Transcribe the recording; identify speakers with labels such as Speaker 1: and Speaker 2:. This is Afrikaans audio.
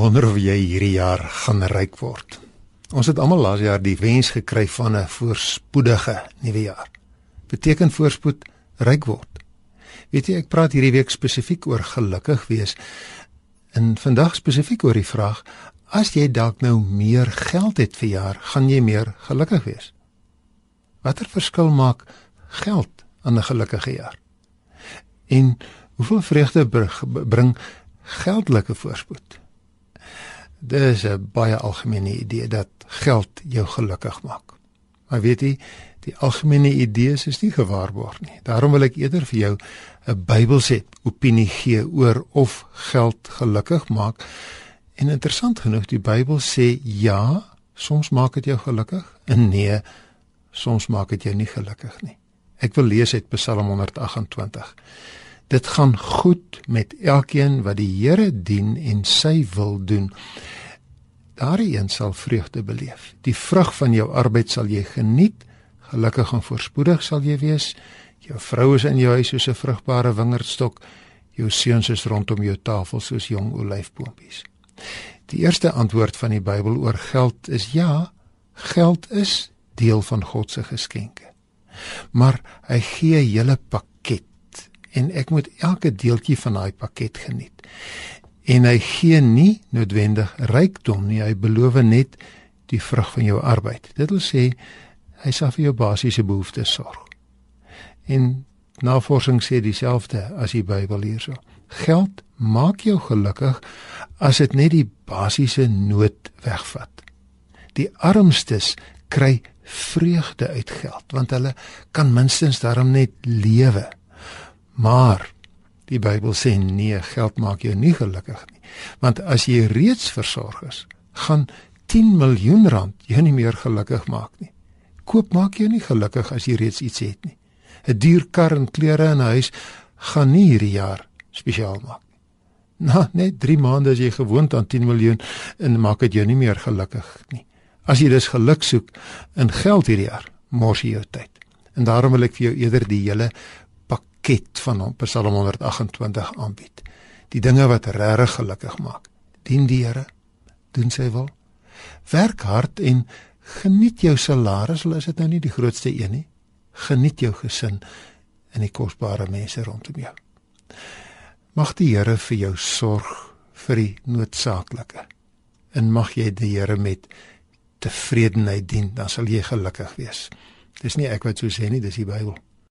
Speaker 1: wonder of jy hierdie jaar gaan ryk word. Ons het almal laas jaar die wens gekry van 'n voorspoedige nuwe jaar. Beteken voorspoed ryk word. Weet jy, ek praat hierdie week spesifiek oor gelukkig wees. En vandag spesifiek oor die vraag: as jy dalk nou meer geld het vir jaar, gaan jy meer gelukkig wees? Watter verskil maak geld aan 'n gelukkige jaar? En hoeveel vreugde bring geldelike voorspoed? Dis 'n baie algemene idee dat geld jou gelukkig maak. Maar weet jy, die algemene idees is nie gewaarborg nie. Daarom wil ek eerder vir jou 'n Bybelse opinie gee oor of geld gelukkig maak. En interessant genoeg, die Bybel sê ja, soms maak dit jou gelukkig en nee, soms maak dit jou nie gelukkig nie. Ek wil lees uit Psalm 128. Dit gaan goed met elkeen wat die Here dien en sy wil doen. Daardie een sal vreugde beleef. Die vrug van jou arbeid sal jy geniet. Gelukkig en voorspoedig sal jy wees. Jou vrou is in jou huis soos 'n vrugbare wingerdstok. Jou seuns is rondom jou tafel soos jong olyfboompies. Die eerste antwoord van die Bybel oor geld is ja, geld is deel van God se geskenke. Maar hy gee 'n hele pak en ek moet elke deeltjie van daai pakket geniet. En hy gee nie noodwendig rykdom nie, hy beloof net die vrug van jou arbeid. Dit wil sê hy sal vir jou basiese behoeftes sorg. En navorsing sê dieselfde as die Bybel hierso. Geld maak jou gelukkig as dit net die basiese nood wegvat. Die armstes kry vreugde uit geld want hulle kan minstens daarom net lewe. Maar die Bybel sê nee, geld maak jou nie gelukkig nie. Want as jy reeds versorg is, gaan 10 miljoen rand jou nie meer gelukkig maak nie. Koop maak jou nie gelukkig as jy reeds iets het nie. 'n Duur kar en klere in 'n huis gaan nie hierdie jaar spesiaal maak nie. Nou, net 3 maande as jy gewoond aan 10 miljoen en maak dit jou nie meer gelukkig nie. As jy dus geluk soek in geld hierdie jaar, mors jy jou tyd. En daarom wil ek vir jou eerder die hele pakket van hom Psalm 128 aanbied. Die dinge wat regtig gelukkig maak. Dien die Here, doen sy wil. Werk hard en geniet jou salaris, al is dit nou nie die grootste een nie. Geniet jou gesin en die kosbare mense rondom jou. Mag die Here vir jou sorg vir die noodsaaklike. En mag jy die Here met tevredenheid dien, dan sal jy gelukkig wees. Dis nie ek wat so sê nie, dis die Bybel.